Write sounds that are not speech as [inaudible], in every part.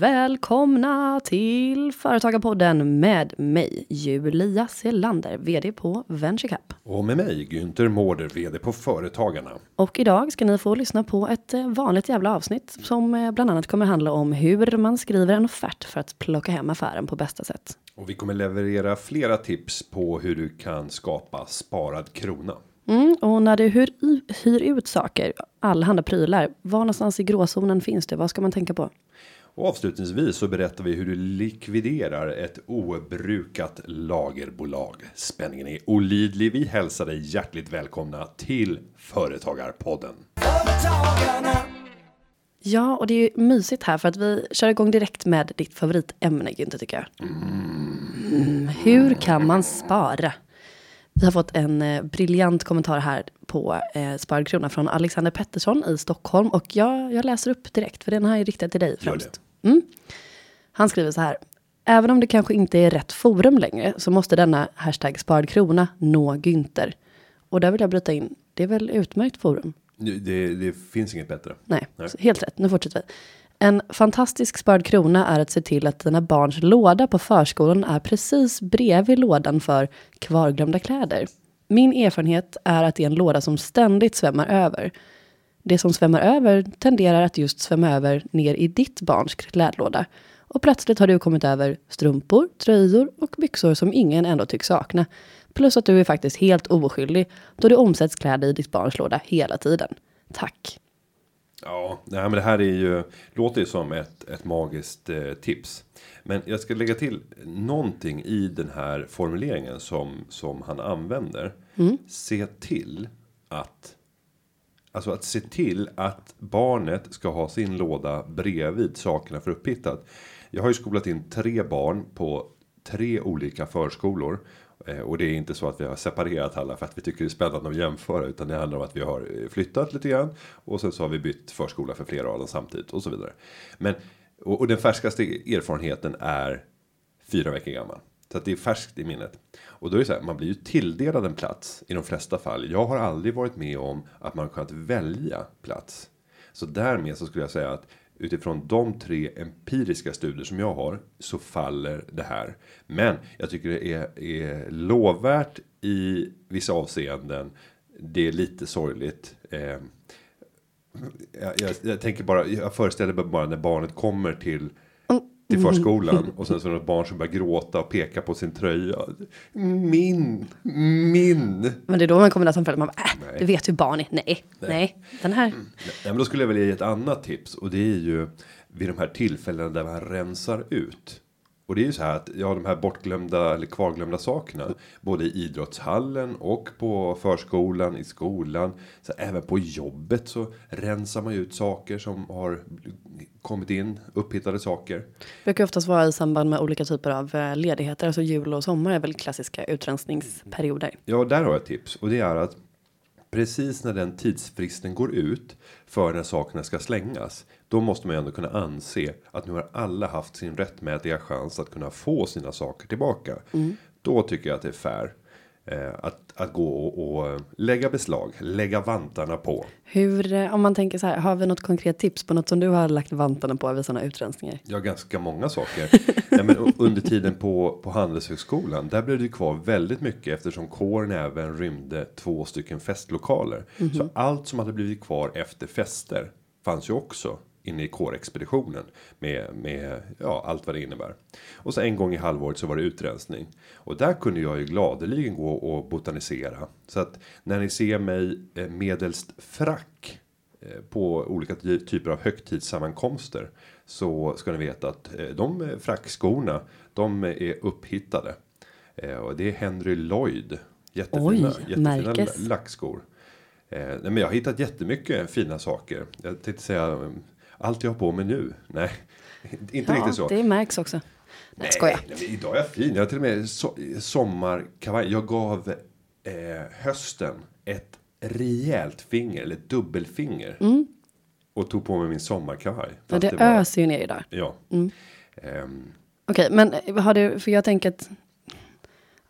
Välkomna till Företagarpodden med mig Julia Selander, vd på VentureCap. Och med mig Günther Mårder, vd på Företagarna. Och idag ska ni få lyssna på ett eh, vanligt jävla avsnitt som eh, bland annat kommer handla om hur man skriver en offert för att plocka hem affären på bästa sätt. Och vi kommer leverera flera tips på hur du kan skapa sparad krona. Mm, och när du hyr, hyr ut saker, allehanda prylar, var någonstans i gråzonen finns det? Vad ska man tänka på? Och avslutningsvis så berättar vi hur du likviderar ett obrukat lagerbolag. Spänningen är olidlig. Vi hälsar dig hjärtligt välkomna till Företagarpodden. Företagarna. Ja, och det är ju mysigt här för att vi kör igång direkt med ditt favoritämne, Günther, tycker jag. Mm, hur kan man spara? Vi har fått en eh, briljant kommentar här på eh, Sparad krona från Alexander Pettersson i Stockholm. Och jag, jag läser upp direkt, för den här är riktad till dig främst. Mm. Han skriver så här. Även om det kanske inte är rätt forum längre så måste denna hashtag sparad krona nå Günther. Och där vill jag bryta in. Det är väl utmärkt forum? Det, det finns inget bättre. Nej, Nej. helt rätt. Nu fortsätter vi. En fantastisk sparad krona är att se till att dina barns låda på förskolan är precis bredvid lådan för kvarglömda kläder. Min erfarenhet är att det är en låda som ständigt svämmar över. Det som svämmar över tenderar att just svämma över ner i ditt barns klädlåda. Och plötsligt har du kommit över strumpor, tröjor och byxor som ingen ändå tycks sakna. Plus att du är faktiskt helt oskyldig då det omsätts kläder i ditt barns låda hela tiden. Tack. Ja, nej, men det här är ju låter ju som ett, ett magiskt eh, tips. Men jag ska lägga till någonting i den här formuleringen som som han använder. Se till att Alltså att se till att barnet ska ha sin låda bredvid sakerna för upphittat. Jag har ju skolat in tre barn på tre olika förskolor. Eh, och det är inte så att vi har separerat alla för att vi tycker det är spännande att jämföra. Utan det handlar om att vi har eh, flyttat lite grann. Och sen så har vi bytt förskola för flera av dem samtidigt och så vidare. Men, och, och den färskaste erfarenheten är fyra veckor gammal. Så att det är färskt i minnet. Och då är det så här, man blir ju tilldelad en plats i de flesta fall. Jag har aldrig varit med om att man kunnat välja plats. Så därmed så skulle jag säga att utifrån de tre empiriska studier som jag har så faller det här. Men jag tycker det är, är lovvärt i vissa avseenden. Det är lite sorgligt. Eh, jag, jag, jag tänker bara, jag föreställer mig bara när barnet kommer till till förskolan och sen så är det ett barn som börjar gråta och peka på sin tröja. Min, min. Men det är då man kommer som förälder. Man bara, äh, Nej. du vet hur barn är. Nej, nej, den här. Nej, men då skulle jag vilja ge ett annat tips och det är ju vid de här tillfällena där man rensar ut. Och det är ju så här att ja, de här bortglömda eller kvarglömda sakerna både i idrottshallen och på förskolan i skolan så även på jobbet så rensar man ju ut saker som har kommit in upphittade saker. brukar oftast vara i samband med olika typer av eh, ledigheter. Alltså jul och sommar är väl klassiska utrensningsperioder. Ja, där har jag ett tips och det är att precis när den tidsfristen går ut för när sakerna ska slängas. Då måste man ju ändå kunna anse att nu har alla haft sin rättmätiga chans att kunna få sina saker tillbaka. Då tycker jag att det är fair att att gå och, och eh, lägga beslag, lägga vantarna på. Hur, eh, om man tänker så här, har vi något konkret tips på något som du har lagt vantarna på vid sådana utrensningar? Ja, ganska många saker. [laughs] Nej, men under tiden på, på Handelshögskolan, där blev det kvar väldigt mycket eftersom kåren även rymde två stycken festlokaler. Så allt som hade blivit kvar efter fester fanns ju också inne i kårexpeditionen med med ja, allt vad det innebär. Och så en gång i halvåret så var det utrensning och där kunde jag ju gladeligen gå och botanisera så att när ni ser mig eh, medelst frack eh, på olika ty- typer av högtidssammankomster så ska ni veta att eh, de frackskorna de är upphittade. Och det är Henry Lloyd. Jättefina, Oj, jättefina märkes. lackskor. Eh, nej, men jag har hittat jättemycket fina saker. Jag tänkte säga um, allt jag har på mig nu. Nej, [laughs] inte riktigt så. det märks också. Nej, Nej, nej, idag är jag fin. Jag har till och med so sommarkavaj. Jag gav eh, hösten ett rejält finger, eller dubbelfinger. Och tog på mig min sommarkavaj. Ja, Fast det var- öser ju ner idag. Ja. Ehm, Okej, men har du, för jag tänker att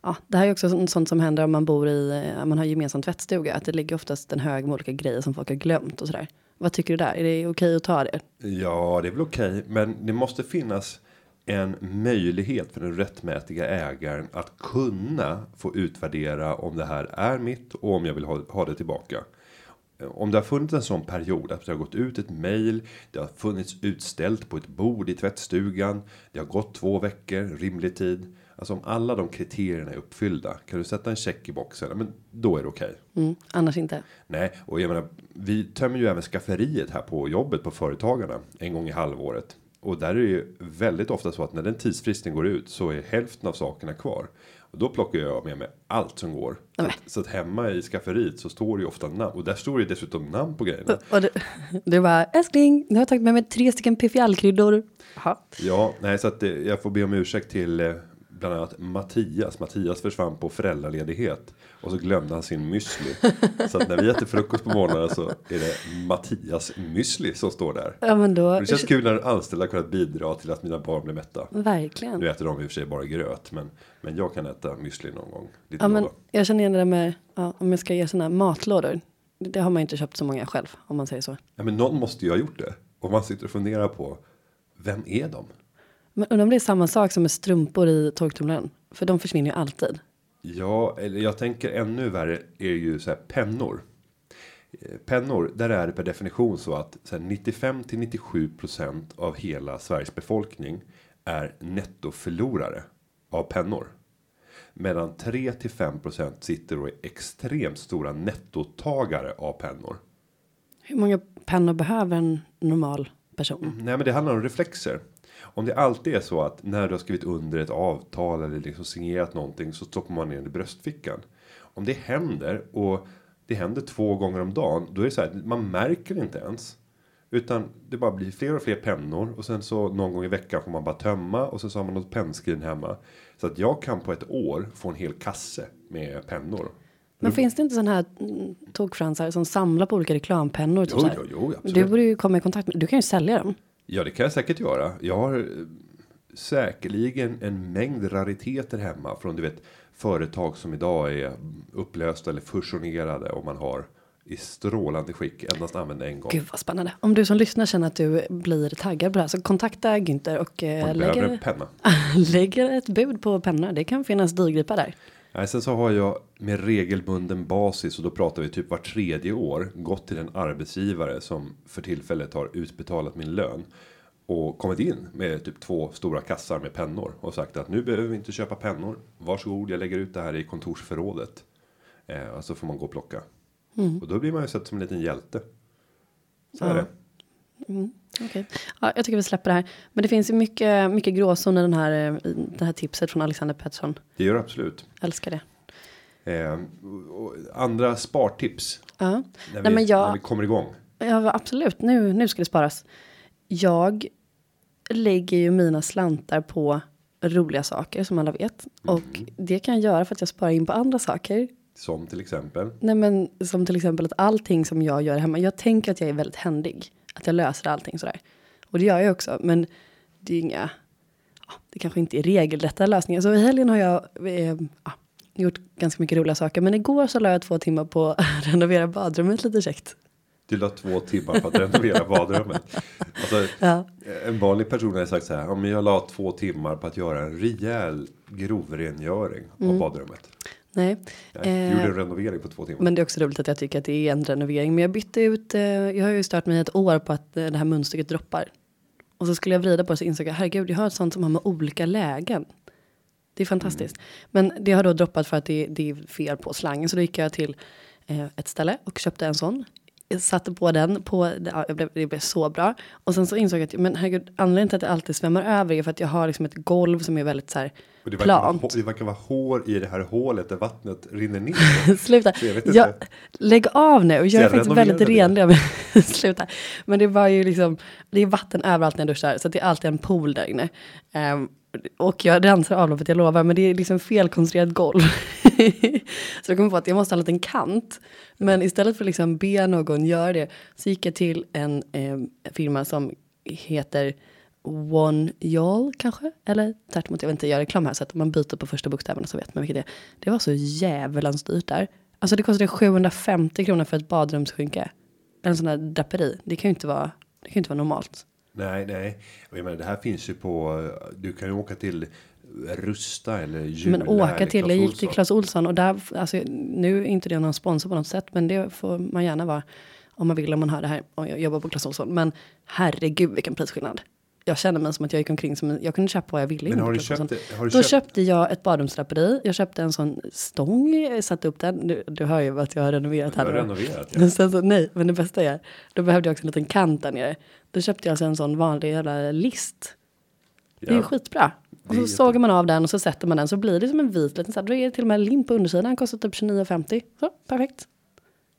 Ja, det här är också sånt- sånt som händer om man bor i, eh, man har gemensam tvättstuga. Att det ligger oftast en hög med olika grejer som folk har glömt och sådär. Vad tycker du där? Är det okej att ta det? Ja, det är väl okej, men det måste finnas en möjlighet för den rättmätiga ägaren att kunna få utvärdera om det här är mitt och om jag vill ha, ha det tillbaka. Om det har funnits en sån period att det har gått ut ett mejl, det har funnits utställt på ett bord i tvättstugan, det har gått två veckor, rimlig tid. Alltså om alla de kriterierna är uppfyllda, kan du sätta en check i boxen, men då är det okej. Mm, annars inte. Nej, och jag menar, vi tömmer ju även skafferiet här på jobbet på företagarna en gång i halvåret. Och där är det ju väldigt ofta så att när den tidsfristen går ut så är hälften av sakerna kvar. Och då plockar jag med mig allt som går. Så att, så att hemma i skafferiet så står det ju ofta namn. Och där står det dessutom namn på grejerna. Och du, du bara, älskling, nu har jag tagit med mig tre stycken. Jaha. Ja, nej så att eh, jag får be om ursäkt till eh, bland annat Mattias. Mattias försvann på föräldraledighet. Och så glömde han sin müsli. så att när vi äter frukost på morgonen så är det Mattias müsli som står där. Ja men då, Det känns kul när anställda kunnat bidra till att mina barn blir mätta. verkligen. Nu äter de i och för sig bara gröt, men, men jag kan äta müsli någon gång. Lite Ja, men jag känner igen det där med, ja, om jag ska ge sådana matlådor. Det har man inte köpt så många själv, om man säger så. Ja, men någon måste ju ha gjort det. Och man sitter och funderar på, vem är de? Men undrar om det är samma sak som med strumpor i torktumlaren. För de försvinner ju alltid. Ja, eller jag tänker ännu värre är ju så här pennor. Eh, Pennor, där är det per definition så att så här 95 till 97 procent av hela Sveriges befolkning är nettoförlorare av pennor. Medan 3 till 5 procent sitter och är extremt stora nettotagare av pennor. Hur många pennor behöver en normal person? Nej, men det handlar om reflexer. Om det alltid är så att när du har skrivit under ett avtal eller liksom signerat någonting så stoppar man ner den i bröstfickan. Om det händer och det händer två gånger om dagen, då är det så här, man märker inte ens. Utan det bara blir fler och fler pennor och sen så någon gång i veckan får man bara tömma och sen så har man något pennskrin hemma. Så att jag kan på ett år få en hel kasse med pennor. Men finns det inte sådana här mm, tokfransar som samlar på olika reklampennor? Typ Jo, jo, jo, absolut. Du borde ju komma i kontakt med, du kan ju sälja dem. Ja, det kan jag säkert göra. Jag har eh, säkerligen en mängd rariteter hemma från du vet företag som idag är upplösta eller fusionerade och man har i strålande skick endast använda en gång. Gud vad spännande. Om du som lyssnar känner att du blir taggad på det här så kontakta Günther och eh, lägger, penna. [laughs] lägger ett bud på pennor. Det kan finnas dyrgripar där. Nej, sen så har jag med regelbunden basis och då pratar vi typ var tredje år gått till en arbetsgivare som för tillfället har utbetalat min lön och kommit in med typ två stora kassar med pennor och sagt att nu behöver vi inte köpa pennor. Varsågod, jag lägger ut det här i kontorsförrådet. Eh, och så får man gå och plocka. Och då blir man ju sett som en liten hjälte. Så är Ja. Det. Okej. Ja, jag tycker vi släpper det här. Men det finns ju mycket, mycket gråzon i den här, eh, i det här tipset från Alexander Pettersson. Det gör det absolut. Älskar det. Eh, och andra spartips. Ja. När, Nej, vi, men jag- när vi kommer igång. Ja, absolut. Nu, nu ska det sparas. Jag lägger ju mina slantar på roliga saker som alla vet. Och det kan jag göra för att jag sparar in på andra saker. Som till exempel. Nej men som till exempel att allting som jag gör hemma. Jag tänker att jag är väldigt händig. Att jag löser allting sådär. Och det gör jag också. Men det är inga, ja, det kanske inte är regelrätta lösningar. Så i helgen har jag eh, ja, gjort ganska mycket roliga saker. Men igår så la jag två timmar på att [laughs] renovera badrummet lite käckt. Du la två timmar på att renovera badrummet. Alltså, Ja. En vanlig person har sagt så här. Om jag la två timmar på att göra en rejäl grovrengöring av badrummet. Nej. Jag Mm. Eh, gjorde en renovering på två timmar. Men det är också roligt att jag tycker att det är en renovering. Men jag bytte ut, eh, jag har ju stört mig ett år på att eh, det här munstycket droppar. Och så skulle jag vrida på det så insåg jag, herregud, jag har ett sånt som har med olika lägen. Det är fantastiskt. Men det har då droppat för att det, det är fel på slangen. Så då gick jag till eh, ett ställe och köpte en sån. Jag satte på den, på, ja, jag blev, det blev så bra. Och sen så insåg jag att, men herregud, anledningen till att det alltid svämmar över är för att jag har liksom ett golv som är väldigt så här Och det, verkar vara, plant. hå- det verkar vara hår i det här hålet där vattnet rinner ner. [laughs] Sluta. Så jag lägg av nu. Jag är jag faktiskt väldigt renlig. [laughs] Sluta. Men det var ju liksom, det är vatten överallt när jag duschar. Så det är alltid en pool där inne. Ehm, och jag rensar avloppet, jag lovar. Men det är liksom felkonstruerat golv. [laughs] så jag kom på att jag måste ha en liten kant. Men istället för att liksom be någon göra det. Så gick jag till en eh, firma som heter One Y'all kanske? Eller tvärtom, jag vill inte göra reklam här så att om man byter på första bokstäverna så vet man vilket det är. Det var så jävlans dyrt där. Alltså det kostade 750 kronor för ett badrumsskynke. En sån där draperi. Det kan ju inte vara, det kan ju inte vara normalt. Nej, nej. Och jag menar, det här finns ju på. Du kan ju åka till Rusta eller Jula. Men åka till, jag gick till. Clas Ohlson och där, alltså nu är inte det någon sponsor på något sätt, men det får man gärna vara om man vill om man hör det här och jag jobbar på Clas Ohlson. Men herregud vilken prisskillnad. Jag känner mig som att jag gick omkring som en, jag kunde köpa vad jag ville. Men har du Clas köpt det? Har du Då köpt? köpte jag ett badrumsdraperi, jag köpte en sån stång, jag satte upp den, du, du hör ju att jag har renoverat här. har nu. renoverat. Ja. [laughs] Sen så, nej, men det bästa är, då behövde jag också en liten kant där nere. Då köpte jag alltså en sån vanlig jävla list. Det är ju Ja. skitbra. Och så sågar man av den och så sätter man den så blir det som en vit liten så här, Då är det till och med lim på undersidan, den kostar typ 29,50. Så, perfekt.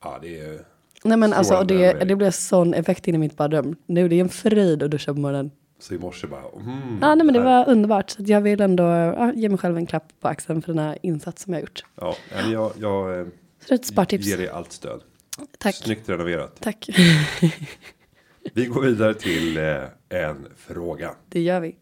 ja, det är. Nej men Så alltså det, det blev sån effekt in i mitt badrum. Nu det är en fröjd att duscha på morgonen. Så i morse bara. Mm, Ja nej men det här- var underbart. Så jag vill ändå ja, ge mig själv en klapp på axeln för den här insats som jag gjort. Ja, jag, jag eh, Så ett spartips. ger dig allt stöd. Tack. Snyggt renoverat. Tack. [laughs] Vi går vidare till eh, en fråga. Det gör vi.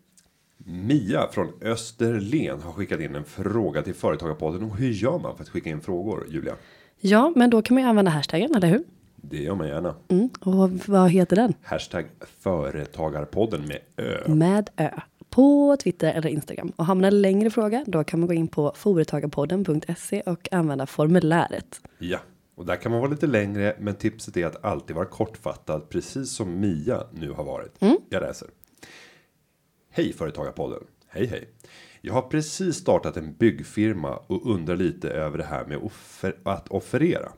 Mia från Österlen har skickat in en fråga till Företagarpodden. Och hur gör man för att skicka in frågor, Julia? Ja men då kan man ju använda hashtaggen, eller hur? Det gör man gärna. Mm. Och vad heter den? Hashtag Företagarpodden med Ö. Med Ö. På Twitter eller Instagram. Och har man en längre fråga då kan man gå in på företagarpodden.se och använda formuläret. Ja, och där kan man vara lite längre. Men tipset är att alltid vara kortfattad. Precis som Mia nu har varit. Jag läser. Hej Företagarpodden. Hej hej. Jag har precis startat en byggfirma och undrar lite över det här med offer att offerera.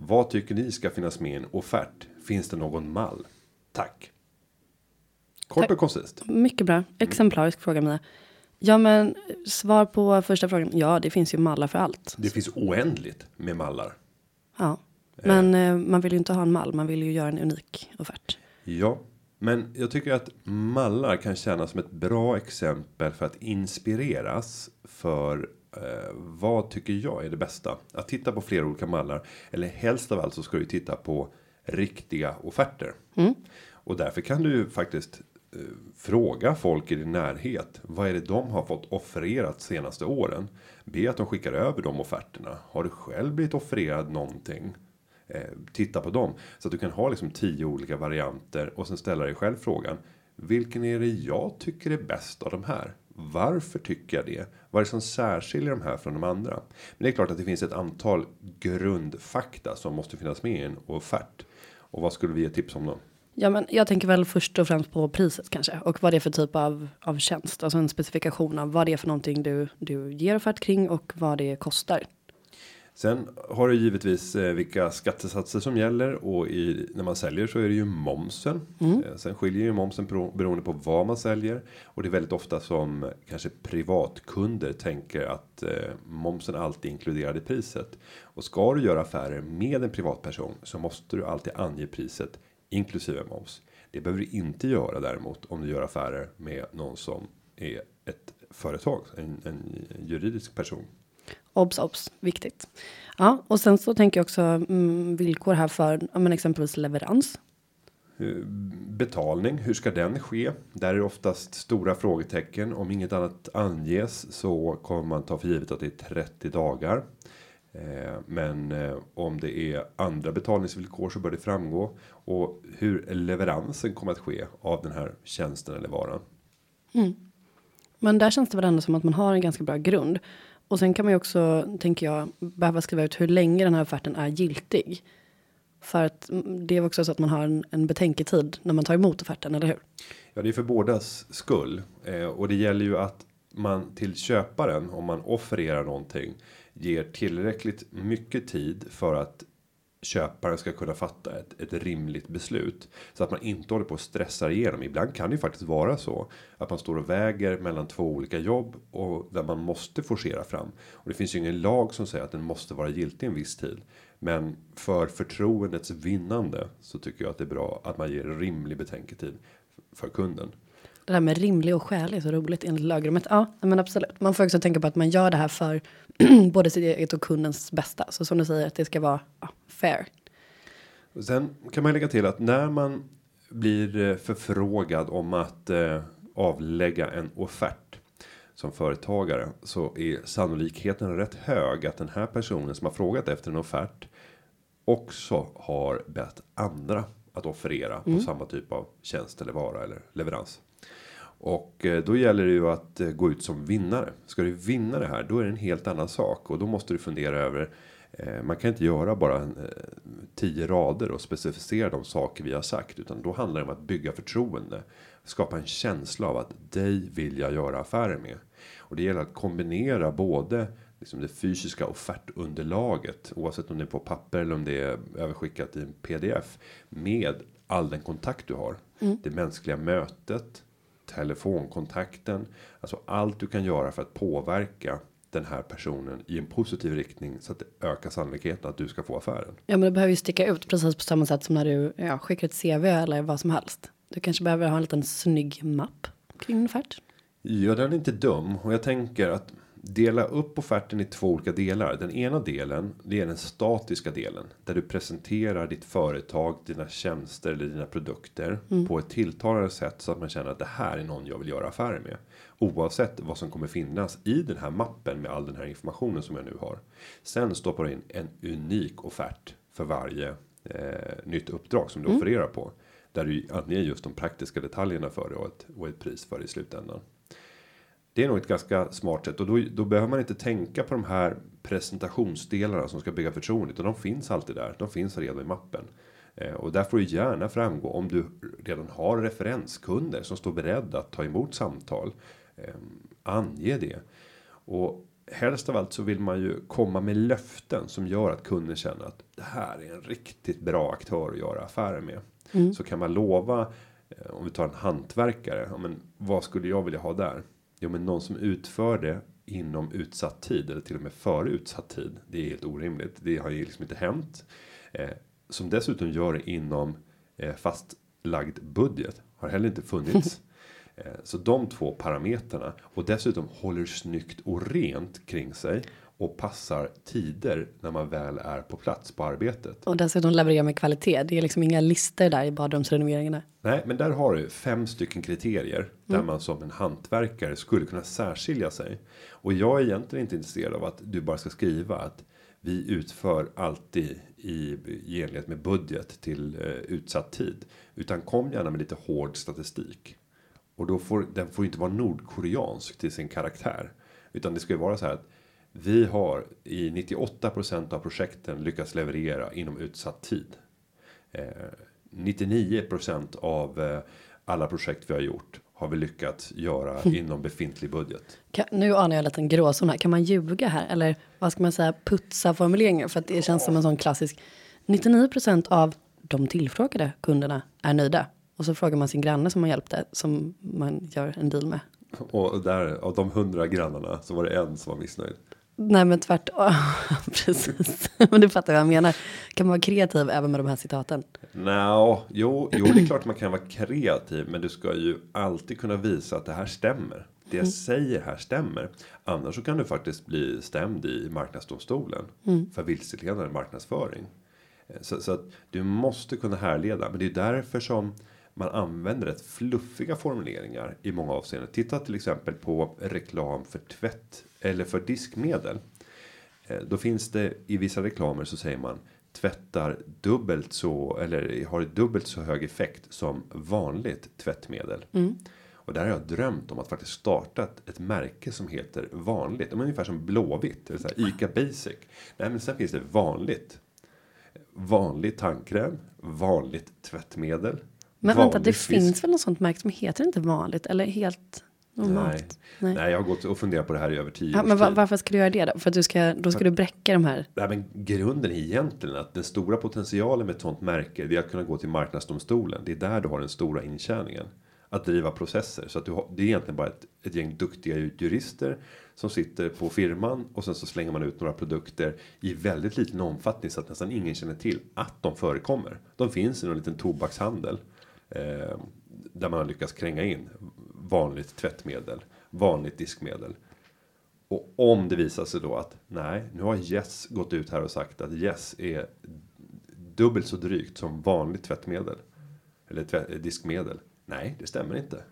Vad tycker ni ska finnas med i en offert? Finns det någon mall? Tack. Kort Tack. och koncist. Mycket bra. Exemplarisk fråga Mia. Ja men svar på första frågan. Ja det finns ju mallar för allt. Det finns oändligt med mallar. Ja. Men eh, man vill ju inte ha en mall. Man vill ju göra en unik offert. Ja, men jag tycker att mallar kan kännas som ett bra exempel för att inspireras för eh, vad tycker jag är det bästa? Att titta på flera olika mallar eller helst av allt så ska du titta på riktiga offerter. Och därför kan du ju faktiskt eh, fråga folk i din närhet. Vad är det de har fått offererat senaste åren? Be att de skickar över de offerterna. Har du själv blivit offererad någonting? Eh, titta på dem så att du kan ha liksom tio olika varianter och sen ställa dig själv frågan. Vilken är det jag tycker är bäst av de här? Varför tycker jag det? Vad är det som särskiljer de här från de andra? Men det är klart att det finns ett antal grundfakta som måste finnas med i en offert. Och vad skulle vi ge tips om då? Ja men jag tänker väl först och främst på priset kanske. Och vad det är för typ av, av tjänst. Alltså en specifikation av vad det är för någonting du, du ger offert kring och vad det kostar. Sen har du givetvis eh, vilka skattesatser som gäller och i, när man säljer så är det ju momsen. Eh, sen skiljer ju momsen bero- beroende på vad man säljer och det är väldigt ofta som kanske privatkunder tänker att eh, momsen alltid är inkluderad i priset. Och ska du göra affärer med en privatperson så måste du alltid ange priset inklusive moms. Det behöver du inte göra däremot om du gör affärer med någon som är ett företag, en, en juridisk person. Obs, obs, viktigt. Ja, och sen så tänker jag också mm, villkor här för ja, men exempelvis leverans. Eh, Betalning, hur ska den ske? Där är det oftast stora frågetecken. Om inget annat anges så kommer man ta för givet att det är 30 dagar. Eh, Men eh, om det är andra betalningsvillkor så bör det framgå. Och hur leveransen kommer att ske av den här tjänsten eller varan. Men där känns det väl ändå som att man har en ganska bra grund. Och sen kan man ju också, tänker jag, behöva skriva ut hur länge den här offerten är giltig. För att det är också så att man har en, en betänketid när man tar emot offerten, eller hur? Ja, det är för bådas skull. Eh, och det gäller ju att man till köparen, om man offererar någonting, ger tillräckligt mycket tid för att köparen ska kunna fatta ett, ett rimligt beslut. Så att man inte håller på och stressar igenom. Ibland kan det ju faktiskt vara så. Att man står och väger mellan två olika jobb. Och där man måste forcera fram. Och det finns ju ingen lag som säger att den måste vara giltig en viss tid. Men för förtroendets vinnande så tycker jag att det är bra att man ger rimlig betänketid för kunden. Det där med rimlig och skälig är så roligt enligt lagrummet. Ja, men absolut. Man får också tänka på att man gör det här för [clears throat] både sitt eget och kundens bästa. Så som du säger att det ska vara ja, fair. Och Sen kan man lägga till att när man blir eh, förfrågad om att eh, avlägga en offert som företagare så är sannolikheten rätt hög att den här personen som har frågat efter en offert också har bett andra att offerera på samma typ av tjänst eller vara eller leverans. Och eh, då gäller det ju att eh, gå ut som vinnare. Ska du vinna det här, då är det en helt annan sak och då måste du fundera över. Eh, man kan inte göra bara tio rader och specificera de saker vi har sagt, utan då handlar det om att bygga förtroende, skapa en känsla av att dig vill jag göra affärer med. Och det gäller att kombinera både liksom det fysiska offertunderlaget oavsett om det är på papper eller om det är överskickat i en pdf med all den kontakt du har. Det mänskliga mötet, telefonkontakten, alltså allt du kan göra för att påverka den här personen i en positiv riktning så att det ökar sannolikheten att du ska få affären. Ja, men det behöver ju sticka ut precis på samma sätt som när du ja, skickar ett CV eller vad som helst. Du kanske behöver ha en liten snygg mapp kring offert. Ja, den är inte dum och jag tänker att dela upp offerten i två olika delar. Den ena delen, det är den statiska delen där du presenterar ditt företag, dina tjänster eller dina produkter på ett tilltalande sätt så att man känner att det här är någon jag vill göra affärer med. Oavsett vad som kommer finnas i den här mappen med all den här informationen som jag nu har. Sen stoppar du in en unik offert för varje eh, nytt uppdrag som du offererar på. Där du anger just de praktiska detaljerna för det och ett, och ett pris för det i slutändan. Det är nog ett ganska smart sätt och då, då behöver man inte tänka på de här presentationsdelarna som ska bygga förtroende utan de finns alltid där. De finns redan i mappen. Eh, och där får du gärna framgå om du redan har referenskunder som står beredda att ta emot samtal. Eh, ange det. Och helst av allt så vill man ju komma med löften som gör att kunden känner att det här är en riktigt bra aktör att göra affärer med. Så kan man lova eh, om vi tar en hantverkare. Ja, men vad skulle jag vilja ha där? Jo, men någon som utför det inom utsatt tid eller till och med före utsatt tid. Det är helt orimligt. Det har ju liksom inte hänt. Eh, som dessutom gör det inom eh, fastlagd budget har heller inte funnits. [laughs] Eh, Så de två parametrarna och dessutom håller snyggt och rent kring sig och passar tider när man väl är på plats på arbetet. Och dessutom leverera med kvalitet. Det är liksom inga lister där i badrumsrenoveringarna. Nej, men där har du fem stycken kriterier där man som en hantverkare skulle kunna särskilja sig. Och jag är egentligen inte intresserad av att du bara ska skriva att vi utför alltid i, i enlighet med budget till eh, utsatt tid. Utan kom gärna med lite hård statistik. Och då får den får inte vara nordkoreansk till sin karaktär. Utan det ska ju vara så här att vi har i 98% av projekten lyckats leverera inom utsatt tid. Eh, 99% av eh, alla projekt vi har gjort har vi lyckats göra inom befintlig budget. Kan, nu anar jag en liten gråzon här. Kan man ljuga här? Eller vad ska man säga? Putsa formuleringar? För att det känns som en sån klassisk. 99% av de tillfrågade kunderna är nöjda. Och så frågar man sin granne som man hjälpte. Som man gör en deal med. Och där av de hundra grannarna så var det en som var missnöjd. Nej men tvärtom. [laughs] Precis. [laughs] Men du fattar vad jag menar. Kan man vara kreativ även med de här citaten? Nå, jo, jo, det är klart man kan vara kreativ, men du ska ju alltid kunna visa att det här stämmer. Det jag säger här stämmer. Annars så kan du faktiskt bli stämd i marknadsdomstolen för vilseledande marknadsföring. Eh, Så, så att du måste kunna härleda, men det är därför som man använder rätt fluffiga formuleringar i många avseenden. Titta till exempel på reklam för tvätt eller för diskmedel. Eh, Då finns det i vissa reklamer så säger man tvättar dubbelt så eller har dubbelt så hög effekt som vanligt tvättmedel. Och där har jag drömt om att faktiskt starta ett, märke som heter vanligt. Ungefär som blåvitt. Eller så här, Ica Basic. Nej men sen finns det vanligt. Vanlig tandkräm. Vanligt tvättmedel. Men vänta, det fisk. finns väl något sånt märke som heter inte vanligt? Eller helt normalt? Nej. Nej. jag har gått och funderat på det här i över tio Ja, års men va- tid. varför ska du göra det då? För att du ska, då ska du bräcka de här. Nej, men grunden är egentligen att den stora potentialen med ett sånt märke det är att kunna gå till marknadsdomstolen. Det är där du har den stora intjäningen. Att driva processer. Så att du har, det är egentligen bara ett, ett gäng duktiga jurister som sitter på firman och sen så slänger man ut några produkter i väldigt liten omfattning så att nästan ingen känner till att de förekommer. De finns i någon liten tobakshandel eh, där man har lyckats kränga in vanligt tvättmedel, vanligt diskmedel. Och om det visar sig då att nej, nu har Yes gått ut här och sagt att Yes är dubbelt så drygt som vanligt tvättmedel. Eller tvä- diskmedel. Nej, det stämmer inte.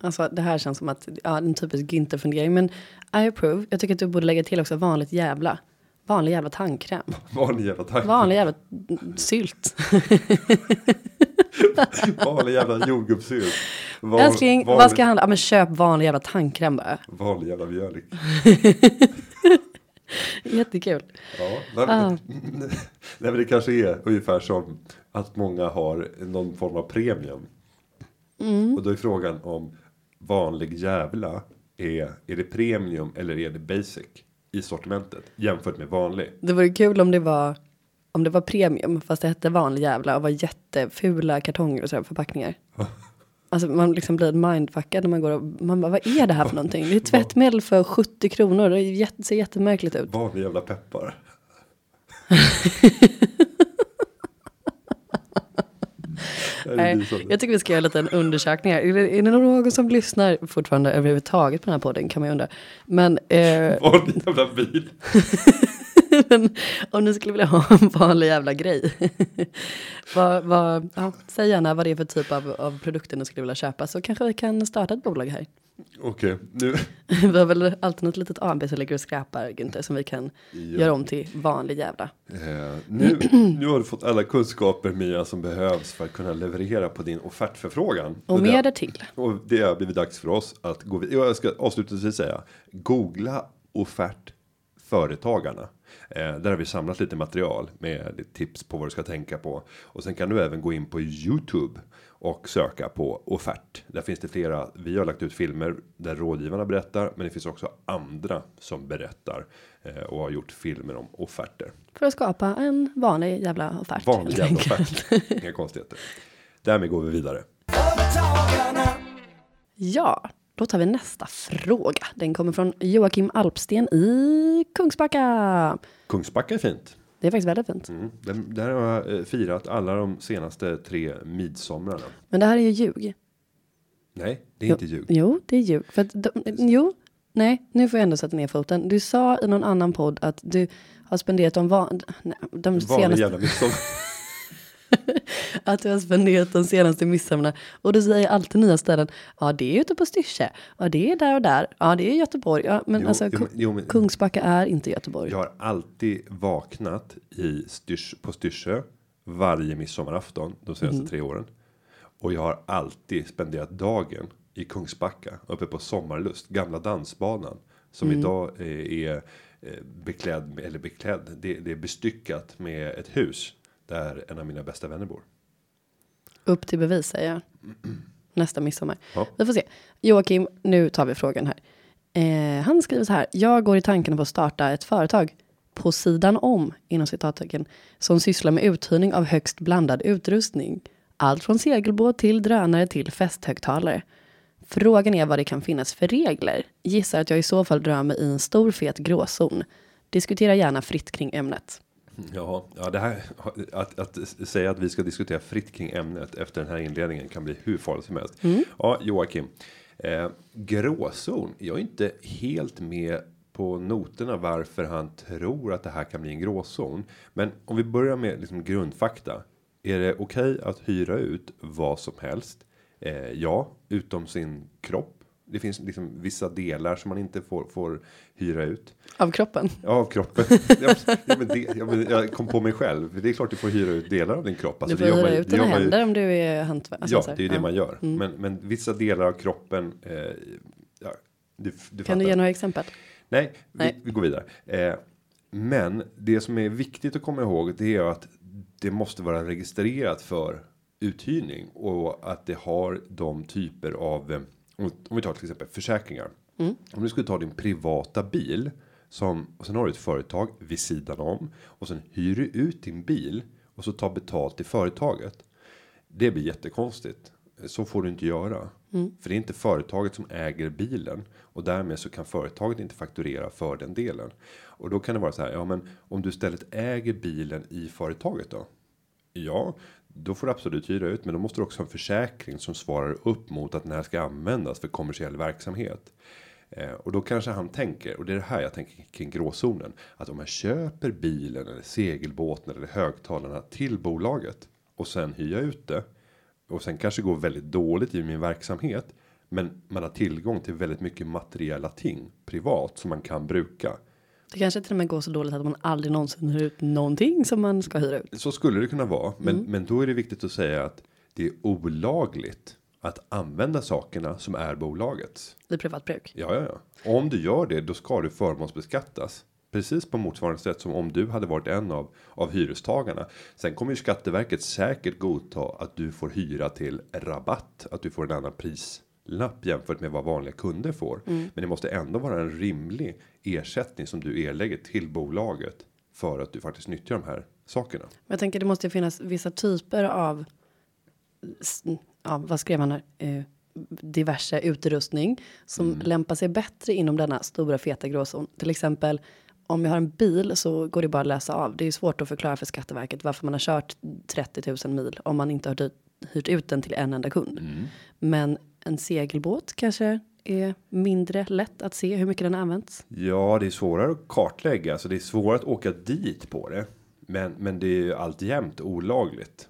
Alltså det här känns som att, ja en typisk Günther-fundering. Men I approve. Jag tycker att du borde lägga till också vanligt jävla. Vanlig jävla tandkräm. [laughs] Vanlig jävla tanke. Vanlig jävla sylt. [laughs] [laughs] Vanlig jävla jordgubbssylt. Van, Älskling, vanlig, vad ska jag handla? Ja men köp vanlig jävla tandkräm bara. Vanlig jävla mjölk. [laughs] Jättekul. Ja, nej, men, [laughs] nej, det kanske är ungefär som att många har någon form av premium. Och då är frågan om vanlig jävla är, är det premium eller är det basic i sortimentet jämfört med vanlig. Det vore kul om det var om det var premium fast det hette vanlig jävla och var jättefula kartonger och sådär förpackningar. Alltså man liksom blir mindfuckad när man går och man bara vad är det här för någonting? Det är tvättmedel för 70 kronor. Det är jätte, ser jättemärkligt ut. Vanlig jävla peppar. [laughs] Nej, jag tycker vi ska göra en liten undersökning här. Är det, är det någon som lyssnar fortfarande överhuvudtaget på den här podden kan man ju undra. Men, eh, [laughs] Vanlig jävla bil. [laughs] [laughs] men om ni skulle vilja ha en vanlig jävla grej. [laughs] vad, vad, ja, säg gärna vad det är för typ av, av produkter ni skulle vilja köpa så kanske vi kan starta ett bolag här. Okej, nu. [laughs] vi har väl alltid något litet AB som ligger och skräpar Günther som vi kan göra om till vanlig jävla. Eh, nu, nu har du fått alla kunskaper Mia som behövs för att kunna leverera på din offertförfrågan. Och det- mer därtill. Och det har blivit dags för oss att gå vidare. Jag ska avslutningsvis säga. Googla offert företagarna. Eh, där har vi samlat lite material med lite tips på vad du ska tänka på. Och sen kan du även gå in på Youtube och söka på offert. Där finns det flera. Vi har lagt ut filmer där rådgivarna berättar, men det finns också andra som berättar eh, och har gjort filmer om offerter. För att skapa en vanlig jävla offert. Vanlig jävla enkelt. offert. [laughs] Inga konstigheter. Därmed går vi vidare. Ja, då tar vi nästa fråga. Den kommer från Joakim Alpsten i Kungsbacka. Kungsbacka är fint. Det är faktiskt väldigt fint. Mm. Den, där har jag eh, firat alla de senaste tre midsomrarna. Men det här är ju ljug. Nej, det är inte ljug. Jo, det är ljug. För att de, jo, nej, nu får jag ändå sätta ner foten. Du sa i någon annan podd att du har spenderat de, van, de senaste... jävla midsommar. [laughs] [laughs] Att du har spenderat de senaste midsommarna. Och du säger alltid nya ställen. Ja, det är ute på Styrsö. Ja, det är där och där. Ja, det är Göteborg. Ja, men Jo, alltså, jo, men- jo, men- Kungsbacka är inte Göteborg. Jag har alltid vaknat i styrs, på Styrsö varje midsommarafton de senaste Mm. tre åren. Och jag har alltid spenderat dagen i Kungsbacka uppe på Sommarlust, gamla dansbanan som Mm. idag eh, är eh, beklädd eller beklädd. Det, det är bestyckat med ett hus där en av mina bästa vänner bor. Upp till bevis säger jag. [clears throat] Nästa midsommar. Ja. Vi får se. Joakim, nu tar vi frågan här. Eh, han skriver så här. Jag går i tanken på att starta ett företag på sidan om, inom citattecken, som sysslar med uthyrning av högst blandad utrustning. Allt från segelbåt till drönare till festhögtalare. Frågan är vad det kan finnas för regler. Gissar att jag i så fall rör mig i en stor fet gråzon. Diskutera gärna fritt kring ämnet. Ja, ja det här att, att säga att vi ska diskutera fritt kring ämnet efter den här inledningen kan bli hur farligt som helst. Ja, Joakim. Eh, gråzon. Jag är inte helt med på noterna varför han tror att det här kan bli en gråzon. Men om vi börjar med liksom grundfakta. Är det okej att hyra ut vad som helst? Eh, ja, utom sin kropp. Det finns liksom vissa delar som man inte får, får hyra ut. Av kroppen. Ja, av kroppen. [laughs] ja, ja, men det, ja, men jag kom på mig själv. Det är klart du får hyra ut delar av din kropp. Alltså, Du det får man hyra ju- ut dina gör man händer om du är hantverkare. Ja, det är ju det man gör. Men, men vissa delar av kroppen. Eh, ja, du, du Kan du ge några exempel? Nej, Nej. Vi, vi går vidare. Eh, men det som är viktigt att komma ihåg det är att det måste vara registrerat för uthyrning och att det har de typer av eh, om vi tar till exempel försäkringar. Om du skulle ta din privata bil som och sen har du ett företag vid sidan om och sen hyr du ut din bil och så tar betalt i företaget. Det blir jättekonstigt. Så får du inte göra. För det är inte företaget som äger bilen. Och därmed så kan företaget inte fakturera för den delen. Och då kan det vara så här. Ja men om du istället äger bilen i företaget då? Ja, då får du absolut hyra ut. Men då måste du också ha en försäkring som svarar upp mot att den här ska användas för kommersiell verksamhet. Eh, och då kanske han tänker, och det är det här jag tänker kring gråzonen. Att om jag köper bilen eller segelbåten eller högtalarna till bolaget och sen hyr jag ut det. och sen kanske går väldigt dåligt i min verksamhet. Men man har tillgång till väldigt mycket materiella ting privat som man kan bruka. Det kanske till och med går så dåligt att man aldrig någonsin hyr ut någonting som man ska hyra ut. Så skulle det kunna vara, men men då är det viktigt att säga att det är olagligt att använda sakerna som är bolagets. I privat bruk. Ja, ja, ja. Om du gör det, då ska du förmånsbeskattas. Precis på motsvarande sätt som om du hade varit en av av hyrestagarna. Sen kommer ju Skatteverket säkert godta att du får hyra till rabatt, att du får en annan prislapp jämfört med vad vanliga kunder får. Men det måste ändå vara en rimlig ersättning som du erlägger till bolaget för att du faktiskt nyttjar de här sakerna. Jag tänker det måste finnas vissa typer av. Ja, vad skrev han här? Eh, diverse utrustning som lämpar sig bättre inom denna stora feta gråzon. Till exempel om jag har en bil så går det bara att läsa av. Det är svårt att förklara för Skatteverket varför man har kört 30 000 mil om man inte har hyrt ut den till en enda kund. Men en segelbåt kanske är mindre lätt att se hur mycket den används. Ja, det är svårare att kartlägga, så det är svårare att åka dit på det. Men, men det är ju alltjämt olagligt.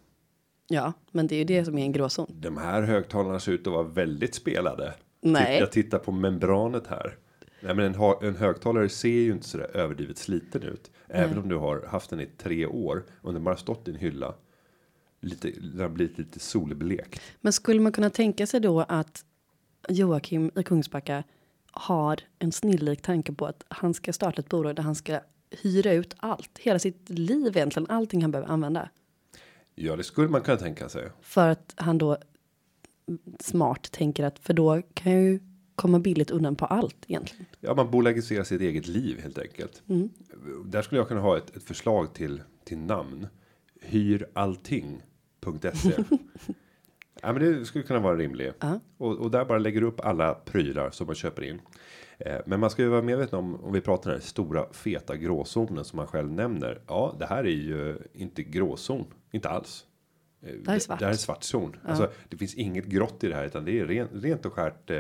Ja, men det är ju det som är en gråzon. De här högtalarna ser ut att vara väldigt spelade. Nej. Jag tittar på membranet här. Nej, men en, en högtalare ser ju inte så där överdrivet sliten ut. Även om du har haft den i tre år och den bara stått i en hylla. Lite, den har blivit lite solblekt. Men skulle man kunna tänka sig då att Joakim i Kungsbacka har en snillrik tanke på att han ska starta ett bolag där han ska hyra ut allt, hela sitt liv egentligen, allting han behöver använda. Ja, det skulle man kunna tänka sig. För att han då smart tänker att för då kan jag ju komma billigt undan på allt egentligen. Ja, man bolagiserar sitt eget liv helt enkelt. Där skulle jag kunna ha ett, ett förslag till till namn. Hyrallting.se. [laughs] ja, men det skulle kunna vara rimligt. Ja. Och, och där bara lägger du upp alla prylar som man köper in. Eh, men man ska ju vara medveten om om vi pratar den här stora feta gråzonen som man själv nämner. Ja, det här är ju inte gråzon, inte alls. Eh, Det här är svart. Det här är svart zon. Alltså, det finns inget grått i det här utan det är ren, rent och skärt eh,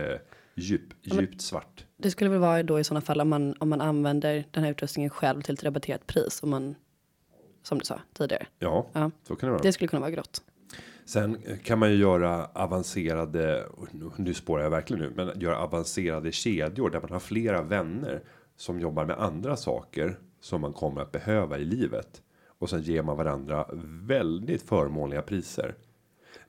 djup, djupt svart. Det skulle väl vara då i sådana fall om man, om man använder den här utrustningen själv till ett rabatterat pris. Om man, som du sa tidigare. Ja, Ja. så kan det vara. Det skulle kunna vara grått. Sen kan man ju göra avancerade, nu- spårar jag verkligen nu, men göra avancerade kedjor där man har flera vänner som jobbar med andra saker som man kommer att behöva i livet. Och sen ger man varandra väldigt förmånliga priser.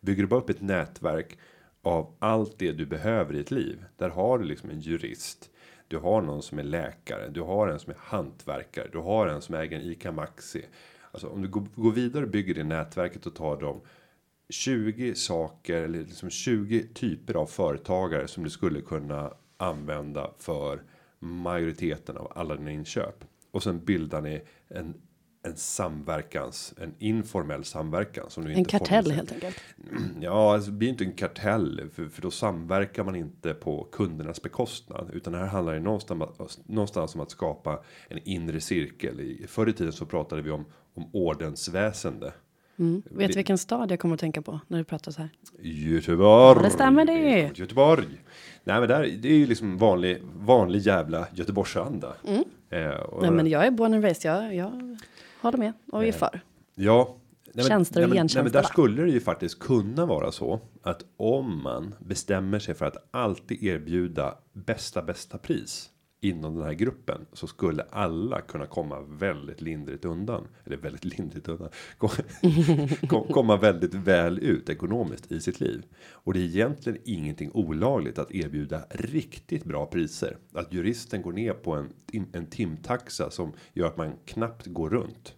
Bygger du bara upp ett nätverk av allt det du behöver i ett liv. Där har du liksom en jurist. Du har någon som är läkare. Du har en som är hantverkare. Du har en som äger en ICA Maxi. Alltså om du går, vidare och bygger det nätverket och tar dem 20 saker eller liksom 20 typer av företagare som du skulle kunna använda för majoriteten av alla dina inköp. Och sen bildar ni en en samverkans, en informell samverkan som du En inte kartell helt enkelt. [clears throat] Ja, alltså, det blir inte en kartell för, för då samverkar man inte på kundernas bekostnad utan här handlar det någonstans, någonstans om att skapa en inre cirkel. I förr i tiden så pratade vi om om ordensväsende. Mm. Vet du vilken stad jag kommer att tänka på när du pratar så här? Göteborg. Ja, det stämmer det. Göteborg. Nej, men där det är ju liksom vanlig vanlig jävla Göteborgsanda. Eh, och, Nej, men jag är born and raised. Jag, jag håller med och är för. Ja. Nej, men, Tjänster och nej, nej, men där skulle det ju faktiskt kunna vara så att om man bestämmer sig för att alltid erbjuda bästa bästa pris inom den här gruppen så skulle alla kunna komma väldigt lindrigt undan. Eller väldigt lindrigt undan. [laughs] Komma väldigt väl ut ekonomiskt i sitt liv. Och det är egentligen ingenting olagligt att erbjuda riktigt bra priser. Att juristen går ner på en en timtaxa som gör att man knappt går runt.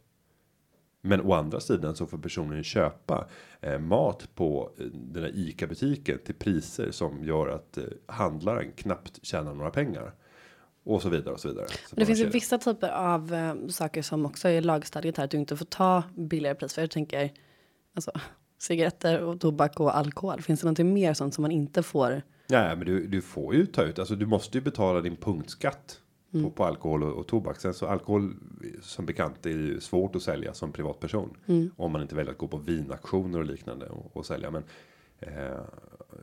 Men å andra sidan så får personen köpa eh, mat på eh, den här ICA butiken till priser som gör att eh, handlaren knappt tjänar några pengar. Och så vidare och så vidare. Så det finns ju vissa typer av eh, saker som också är lagstadgat här. Att du inte får ta billigare pris. För jag tänker alltså cigaretter och tobak och alkohol. Finns det någonting mer sånt som man inte får? Nej, men du, du får ju ta ut, alltså du måste ju betala din punktskatt. På, på alkohol och, och tobak. Sen så alkohol som bekant är ju svårt att sälja som privatperson. Om man inte väljer att gå på vinaktioner och liknande och, och sälja. Men eh,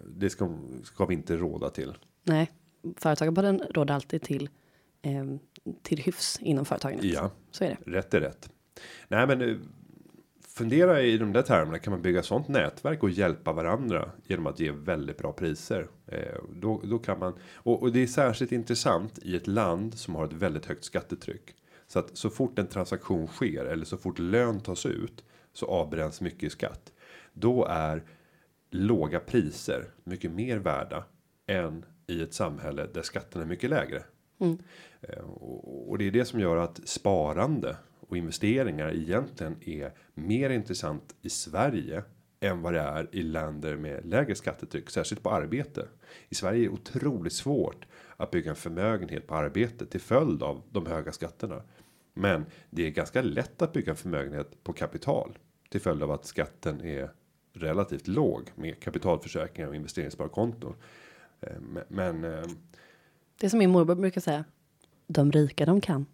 det ska, ska vi inte råda till. Nej, Företagarpodden råder alltid till eh, till hyfs inom företaget. Ja. Så är det. Rätt är rätt. Nej men eh, fundera i de där termerna. Kan man bygga sånt nätverk och hjälpa varandra genom att ge väldigt bra priser? Eh, då, då kan man och, och det är särskilt intressant i ett land som har ett väldigt högt skattetryck. Så att så fort en transaktion sker eller så fort lön tas ut så avbränns mycket i skatt. Då är låga priser mycket mer värda än i ett samhälle där skatten är mycket lägre. Eh, och, och det är det som gör att sparande och investeringar egentligen är mer intressant i Sverige än vad det är i länder med lägre skattetryck, särskilt på arbete. I Sverige är det otroligt svårt att bygga en förmögenhet på arbete till följd av de höga skatterna. Men det är ganska lätt att bygga en förmögenhet på kapital till följd av att skatten är relativt låg med kapitalförsäkringar och investeringssparkonton. Eh, Men, eh, Det är som min morbror brukar säga. De rika de kan.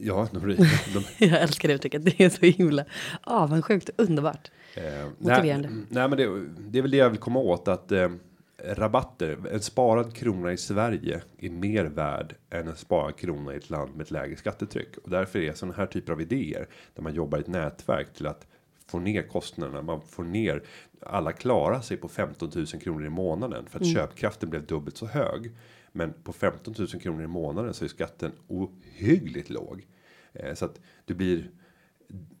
ja, de, rika, de, [laughs] Jag älskar det uttrycket. Det är så himla avundsjukt underbart. Eh, Motiverande. Nej, nej men det, det är väl det jag vill komma åt att eh, rabatter, en sparad krona i Sverige är mer värd än en sparad krona i ett land med ett lägre skattetryck och därför är sådana här typer av idéer där man jobbar i ett nätverk till att få ner kostnaderna. Man får ner alla klarar sig på 15 000 kronor i månaden för att köpkraften blev dubbelt så hög. Men på 15 000 kronor i månaden så är skatten ohyggligt låg. Eh, så att du blir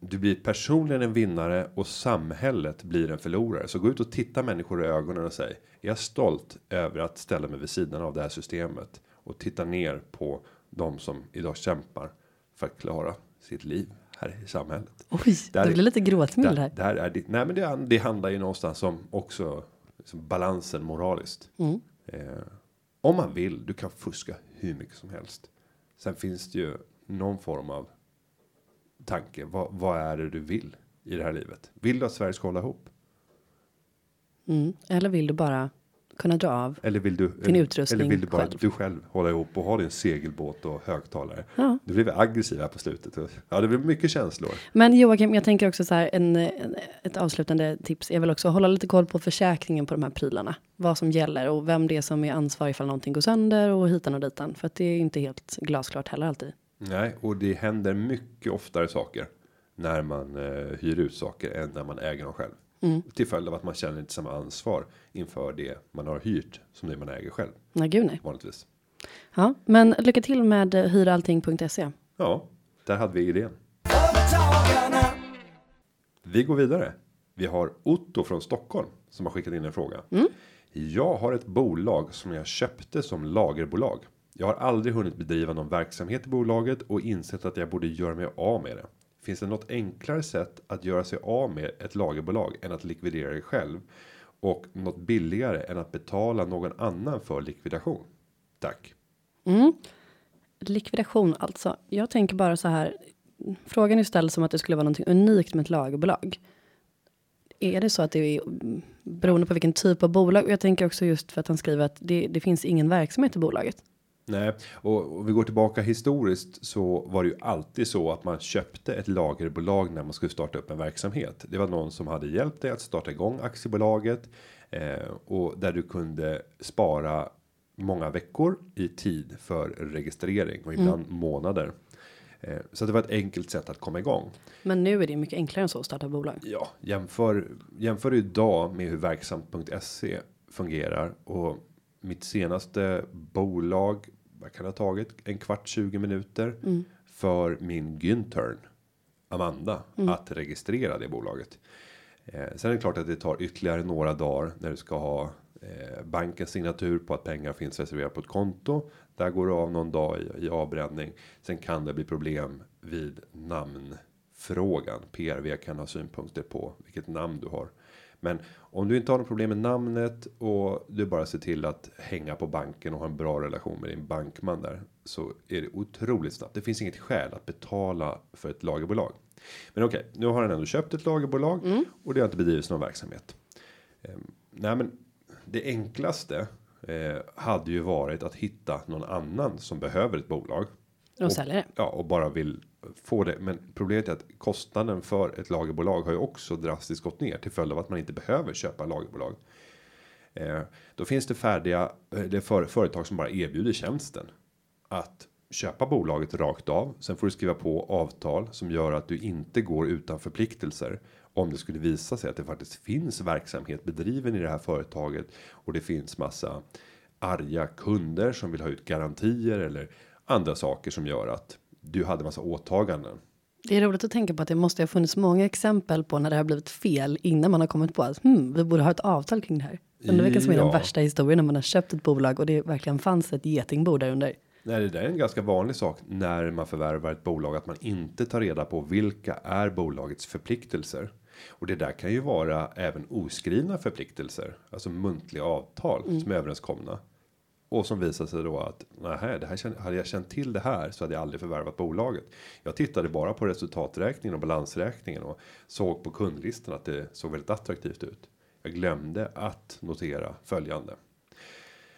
du blir personligen en vinnare och samhället blir en förlorare. Så gå ut och titta människor i ögonen och säg. Är jag stolt över att ställa mig vid sidan av det här systemet. Och titta ner på de som idag kämpar för att klara sitt liv här i samhället. Oj, Där det är- blir lite gråtmild här. där är det, nej men det, det handlar ju någonstans om också liksom balansen moraliskt. Mm. Eh, om man vill, du kan fuska hur mycket som helst. Sen finns det ju någon form av tanke. Vad, vad är det du vill i det här livet? Vill du att Sverige ska hålla ihop? Mm. Eller vill du bara kunna dra av? Eller vill du, Din utrustning eller vill du bara själv. du själv hålla ihop och ha din segelbåt och högtalare? Ja. Du blev aggressiv här på slutet. Ja, det blir mycket känslor. Men Joakim, jag tänker också så här, en, en, ett avslutande tips är väl också att hålla lite koll på försäkringen på de här prylarna. Vad som gäller och vem det är som är ansvarig ifall någonting går sönder och hitan och ditan. För att det är inte helt glasklart heller alltid. Nej, och det händer mycket oftare saker när man eh, hyr ut saker än när man äger dem själv. Till följd av att man känner inte samma ansvar inför det man har hyrt som det man äger själv Nej, gud nej. vanligtvis. Ja, men lycka till med hyrallting.se. Ja, där hade vi idén. Vi går vidare. Vi har Otto från Stockholm som har skickat in en fråga. Jag har ett bolag som jag köpte som lagerbolag. Jag har aldrig hunnit bedriva någon verksamhet i bolaget och insett att jag borde göra mig av med det. Finns det något enklare sätt att göra sig av med ett lagerbolag än att likvidera det själv? Och något billigare än att betala någon annan för likvidation? Tack. Mm. Likvidation alltså. Jag tänker bara så här. Frågan är ställd som att det skulle vara något unikt med ett lagerbolag. Är det så att det är beroende på vilken typ av bolag? Och jag tänker också just för att han skriver att det, det finns ingen verksamhet i bolaget. Nej, och, och vi går tillbaka historiskt så var det ju alltid så att man köpte ett lagerbolag när man skulle starta upp en verksamhet. Det var någon som hade hjälpt dig att starta igång aktiebolaget eh, och där du kunde spara många veckor i tid för registrering och ibland månader. Eh, så det var ett enkelt sätt att komma igång. Men nu är det mycket enklare än så att starta bolag. Ja, jämför jämför idag med hur verksamt.se fungerar och mitt senaste bolag. Vad kan ha tagit en kvart 20 minuter för min Güntern Amanda att registrera det bolaget. Eh, sen är det klart att det tar ytterligare några dagar när du ska ha eh, bankens signatur på att pengar finns reserverat på ett konto. Där går det av någon dag i, i avbränning. Sen kan det bli problem vid namnfrågan. PRV kan ha synpunkter på vilket namn du har. Men om du inte har något problem med namnet och du bara ser till att hänga på banken och ha en bra relation med din bankman där så är det otroligt snabbt. Det finns inget skäl att betala för ett lagerbolag. Men okej, nu har han ändå köpt ett lagerbolag och det har inte bedrivits någon verksamhet. Ehm, nej, men det enklaste eh, hade ju varit att hitta någon annan som behöver ett bolag Och sälja det. ja, och bara vill få det. Men problemet är att kostnaden för ett lagerbolag har ju också drastiskt gått ner till följd av att man inte behöver köpa lagerbolag. Eh, då finns det färdiga eh, det är för, företag som bara erbjuder tjänsten att köpa bolaget rakt av. Sen får du skriva på avtal som gör att du inte går utan förpliktelser Om det skulle visa sig att det faktiskt finns verksamhet bedriven i det här företaget och det finns massa arga kunder som vill ha ut garantier eller andra saker som gör att du hade massa åtaganden. Det är roligt att tänka på att det måste ha funnits många exempel på när det har blivit fel innan man har kommit på att hmm, vi borde ha ett avtal kring det här. Det verkar som är den Ja. värsta historien när man har köpt ett bolag och det verkligen fanns ett getingbo där under. Nej, det där är en ganska vanlig sak när man förvärvar ett bolag att man inte tar reda på vilka är bolagets förpliktelser. Och det där kan ju vara även oskrivna förpliktelser, alltså muntliga avtal som är överenskomna. Och som visar sig då att nej, det här hade jag känt till det här så hade jag aldrig förvärvat bolaget. Jag tittade bara på resultaträkningen och balansräkningen och såg på kundlistan att det såg väldigt attraktivt ut. Jag glömde att notera följande.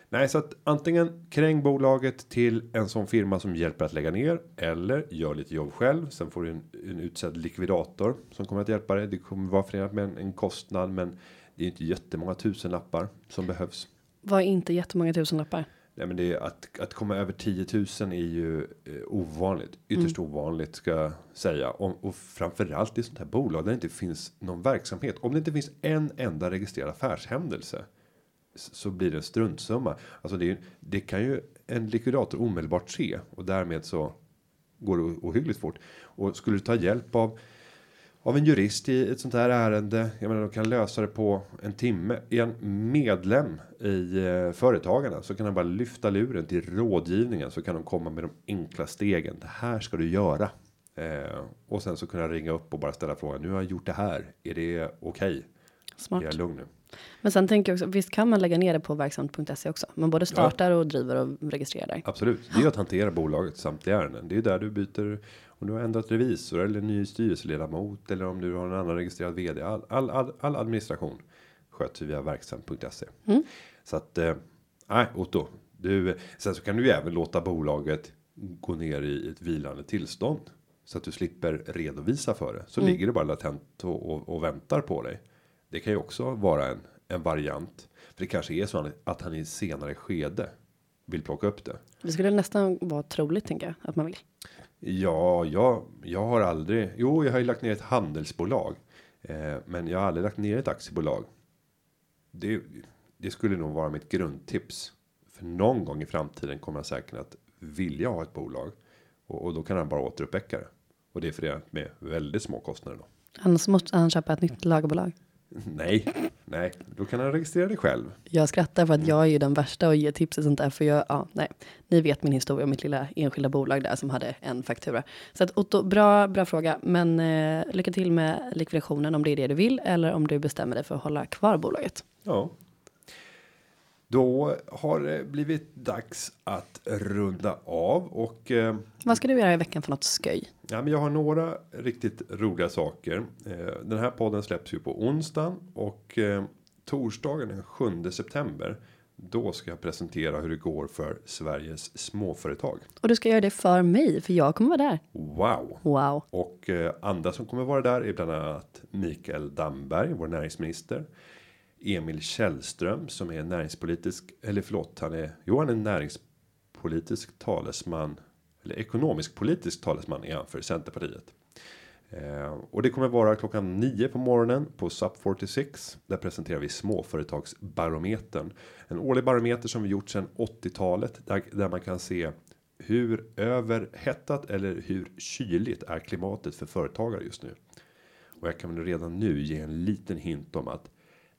Nej, så att antingen kräng bolaget till en sån firma som hjälper att lägga ner eller gör lite jobb själv. Sen får du en, en utsedd likvidator som kommer att hjälpa dig. Det kommer vara förenat med en, en kostnad, men det är inte jättemånga tusenlappar som behövs. Var inte jättemånga tusenlappar. Nej, men det är att att komma över 10 000 är ju eh, ovanligt, ytterst ovanligt ska jag säga och, och framförallt i sånt här bolag där det inte finns någon verksamhet. Om det inte finns en enda registrerad affärshändelse så blir det en struntsumma. Alltså det, är, det kan ju en likvidator omedelbart se och därmed så går det ohyggligt fort. Och skulle du ta hjälp av av en jurist i ett sånt här ärende. Jag menar, de kan lösa det på en timme. Är en medlem i eh, företagarna så kan han bara lyfta luren till rådgivningen så kan de komma med de enkla stegen. Det här ska du göra. Eh, och sen så kunna ringa upp och bara ställa frågan. Nu har jag gjort det här. Är det okej? Smart. Är jag lugn nu? Men sen tänker jag också, visst kan man lägga ner det på verksamt.se också? Man både startar och driver och registrerar där. Absolut. Det är att hantera bolaget samtliga ärenden. Det är där du byter om du har ändrat revisor eller ny styrelseledamot eller om du har en annan registrerad vd. All, all, all, all administration sköts ju via verksamt.se. Så att eh, nej Otto, du sen så kan du ju även låta bolaget gå ner i ett vilande tillstånd så att du slipper redovisa för det. Så ligger det bara latent och, och, och väntar på dig. Det kan ju också vara en en variant. För det kanske är så att han i senare skede vill plocka upp det. Det skulle nästan vara troligt tänker jag att man vill. Ja, jag, jag har aldrig. Jo, jag har ju lagt ner ett handelsbolag, eh, men jag har aldrig lagt ner ett aktiebolag. Det, det skulle nog vara mitt grundtips. För någon gång i framtiden kommer jag säkert att vilja ha ett bolag och, och då kan han bara återuppväcka det. Och det är förenat med väldigt små kostnader då. Annars måste han köpa ett nytt lagerbolag. [laughs] Nej, nej, då kan han registrera det själv. Jag skrattar för att jag är ju den värsta och ger tips och sånt där. För jag, ja, nej. Ni vet min historia om mitt lilla enskilda bolag där som hade en faktura. Så att Otto, bra, bra fråga. Men eh, lycka till med likvidationen om det är det du vill. Eller om du bestämmer dig för att hålla kvar bolaget. Ja. Då har det blivit dags att runda av och eh, Vad ska du göra i veckan för något sköj? Ja, men jag har några riktigt roliga saker. Eh, Den här podden släpps ju på onsdagen och eh, torsdagen den 7 september. Då ska jag presentera hur det går för Sveriges småföretag. Och du ska göra det för mig, för jag kommer vara där. Wow! Wow. Och eh, andra som kommer vara där är bland annat Mikael Damberg, vår näringsminister. Emil Källström som är näringspolitisk, eller förlåt, han är, jo han är näringspolitisk talesman, eller ekonomisk politisk talesman är han för Centerpartiet. Eh, och det kommer vara klockan 9 på morgonen på SUP 46. Där presenterar vi småföretagsbarometern. En årlig barometer som vi gjort sedan 80-talet. Där, där man kan se hur överhettat eller hur kyligt är klimatet för företagare just nu. Och jag kan väl redan nu ge en liten hint om att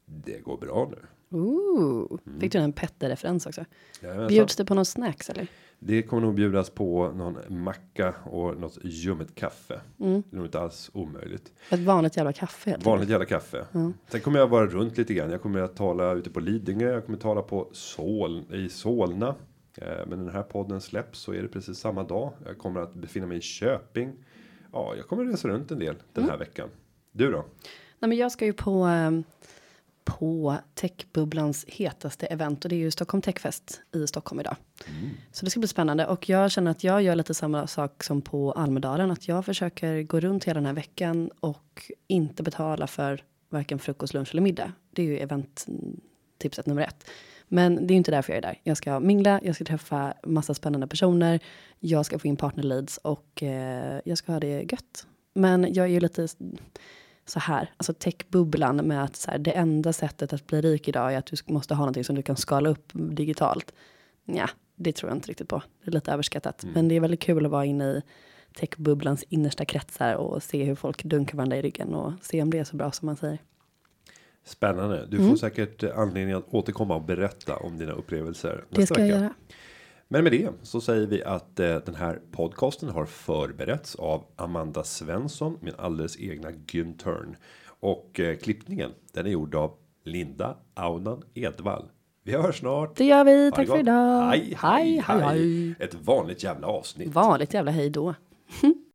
det går bra nu. Ooh. Fick du en Petter-referens också? Jajamensan. Bjuds det på någon snacks eller? Det kommer nog bjudas på någon macka och något ljummet kaffe. Mm. Det är nog inte alls omöjligt. Ett vanligt jävla kaffe helt Vanligt jävla kaffe. Sen kommer jag vara runt lite grann. Jag kommer att tala ute på Lidingö. Jag kommer tala på Sol i Solna. Eh, Men den här podden släpps så är det precis samma dag. Jag kommer att befinna mig i Köping. Ja, jag kommer resa runt en del den här veckan. Du då? Nej, men jag ska ju på, eh, på techbubblans hetaste event och det är ju Stockholm Techfest i Stockholm idag. Så det ska bli spännande och jag känner att jag gör lite samma sak som på Almedalen. Att jag försöker gå runt hela den här veckan och inte betala för varken frukost, lunch eller middag. Det är ju eventtipset nummer ett. Men det är ju inte därför jag är där. Jag ska mingla, jag ska träffa massa spännande personer. Jag ska få in partner leads och eh, jag ska ha det gött. Men jag är ju lite så här, alltså techbubblan med att så här, det enda sättet att bli rik idag är att du måste ha någonting som du kan skala upp digitalt. Ja, det tror jag inte riktigt på. Det är lite överskattat. Men det är väldigt kul att vara inne i techbubblans innersta kretsar och se hur folk dunkar varandra i ryggen och se om det är så bra som man säger. Spännande. Du får säkert eh, anledning att återkomma och berätta om dina upplevelser. Det nästa ska jag göra. Men med det så säger vi att eh, den här podcasten har förberetts av Amanda Svensson, min alldeles egna Güntern. Och eh, klippningen den är gjord av Linda Aunan Edvall. Vi hörs snart. Det gör vi. Ha Tack för idag. Hej, hej, hej, hej. Ett vanligt jävla avsnitt. Vanligt jävla hej då. [laughs]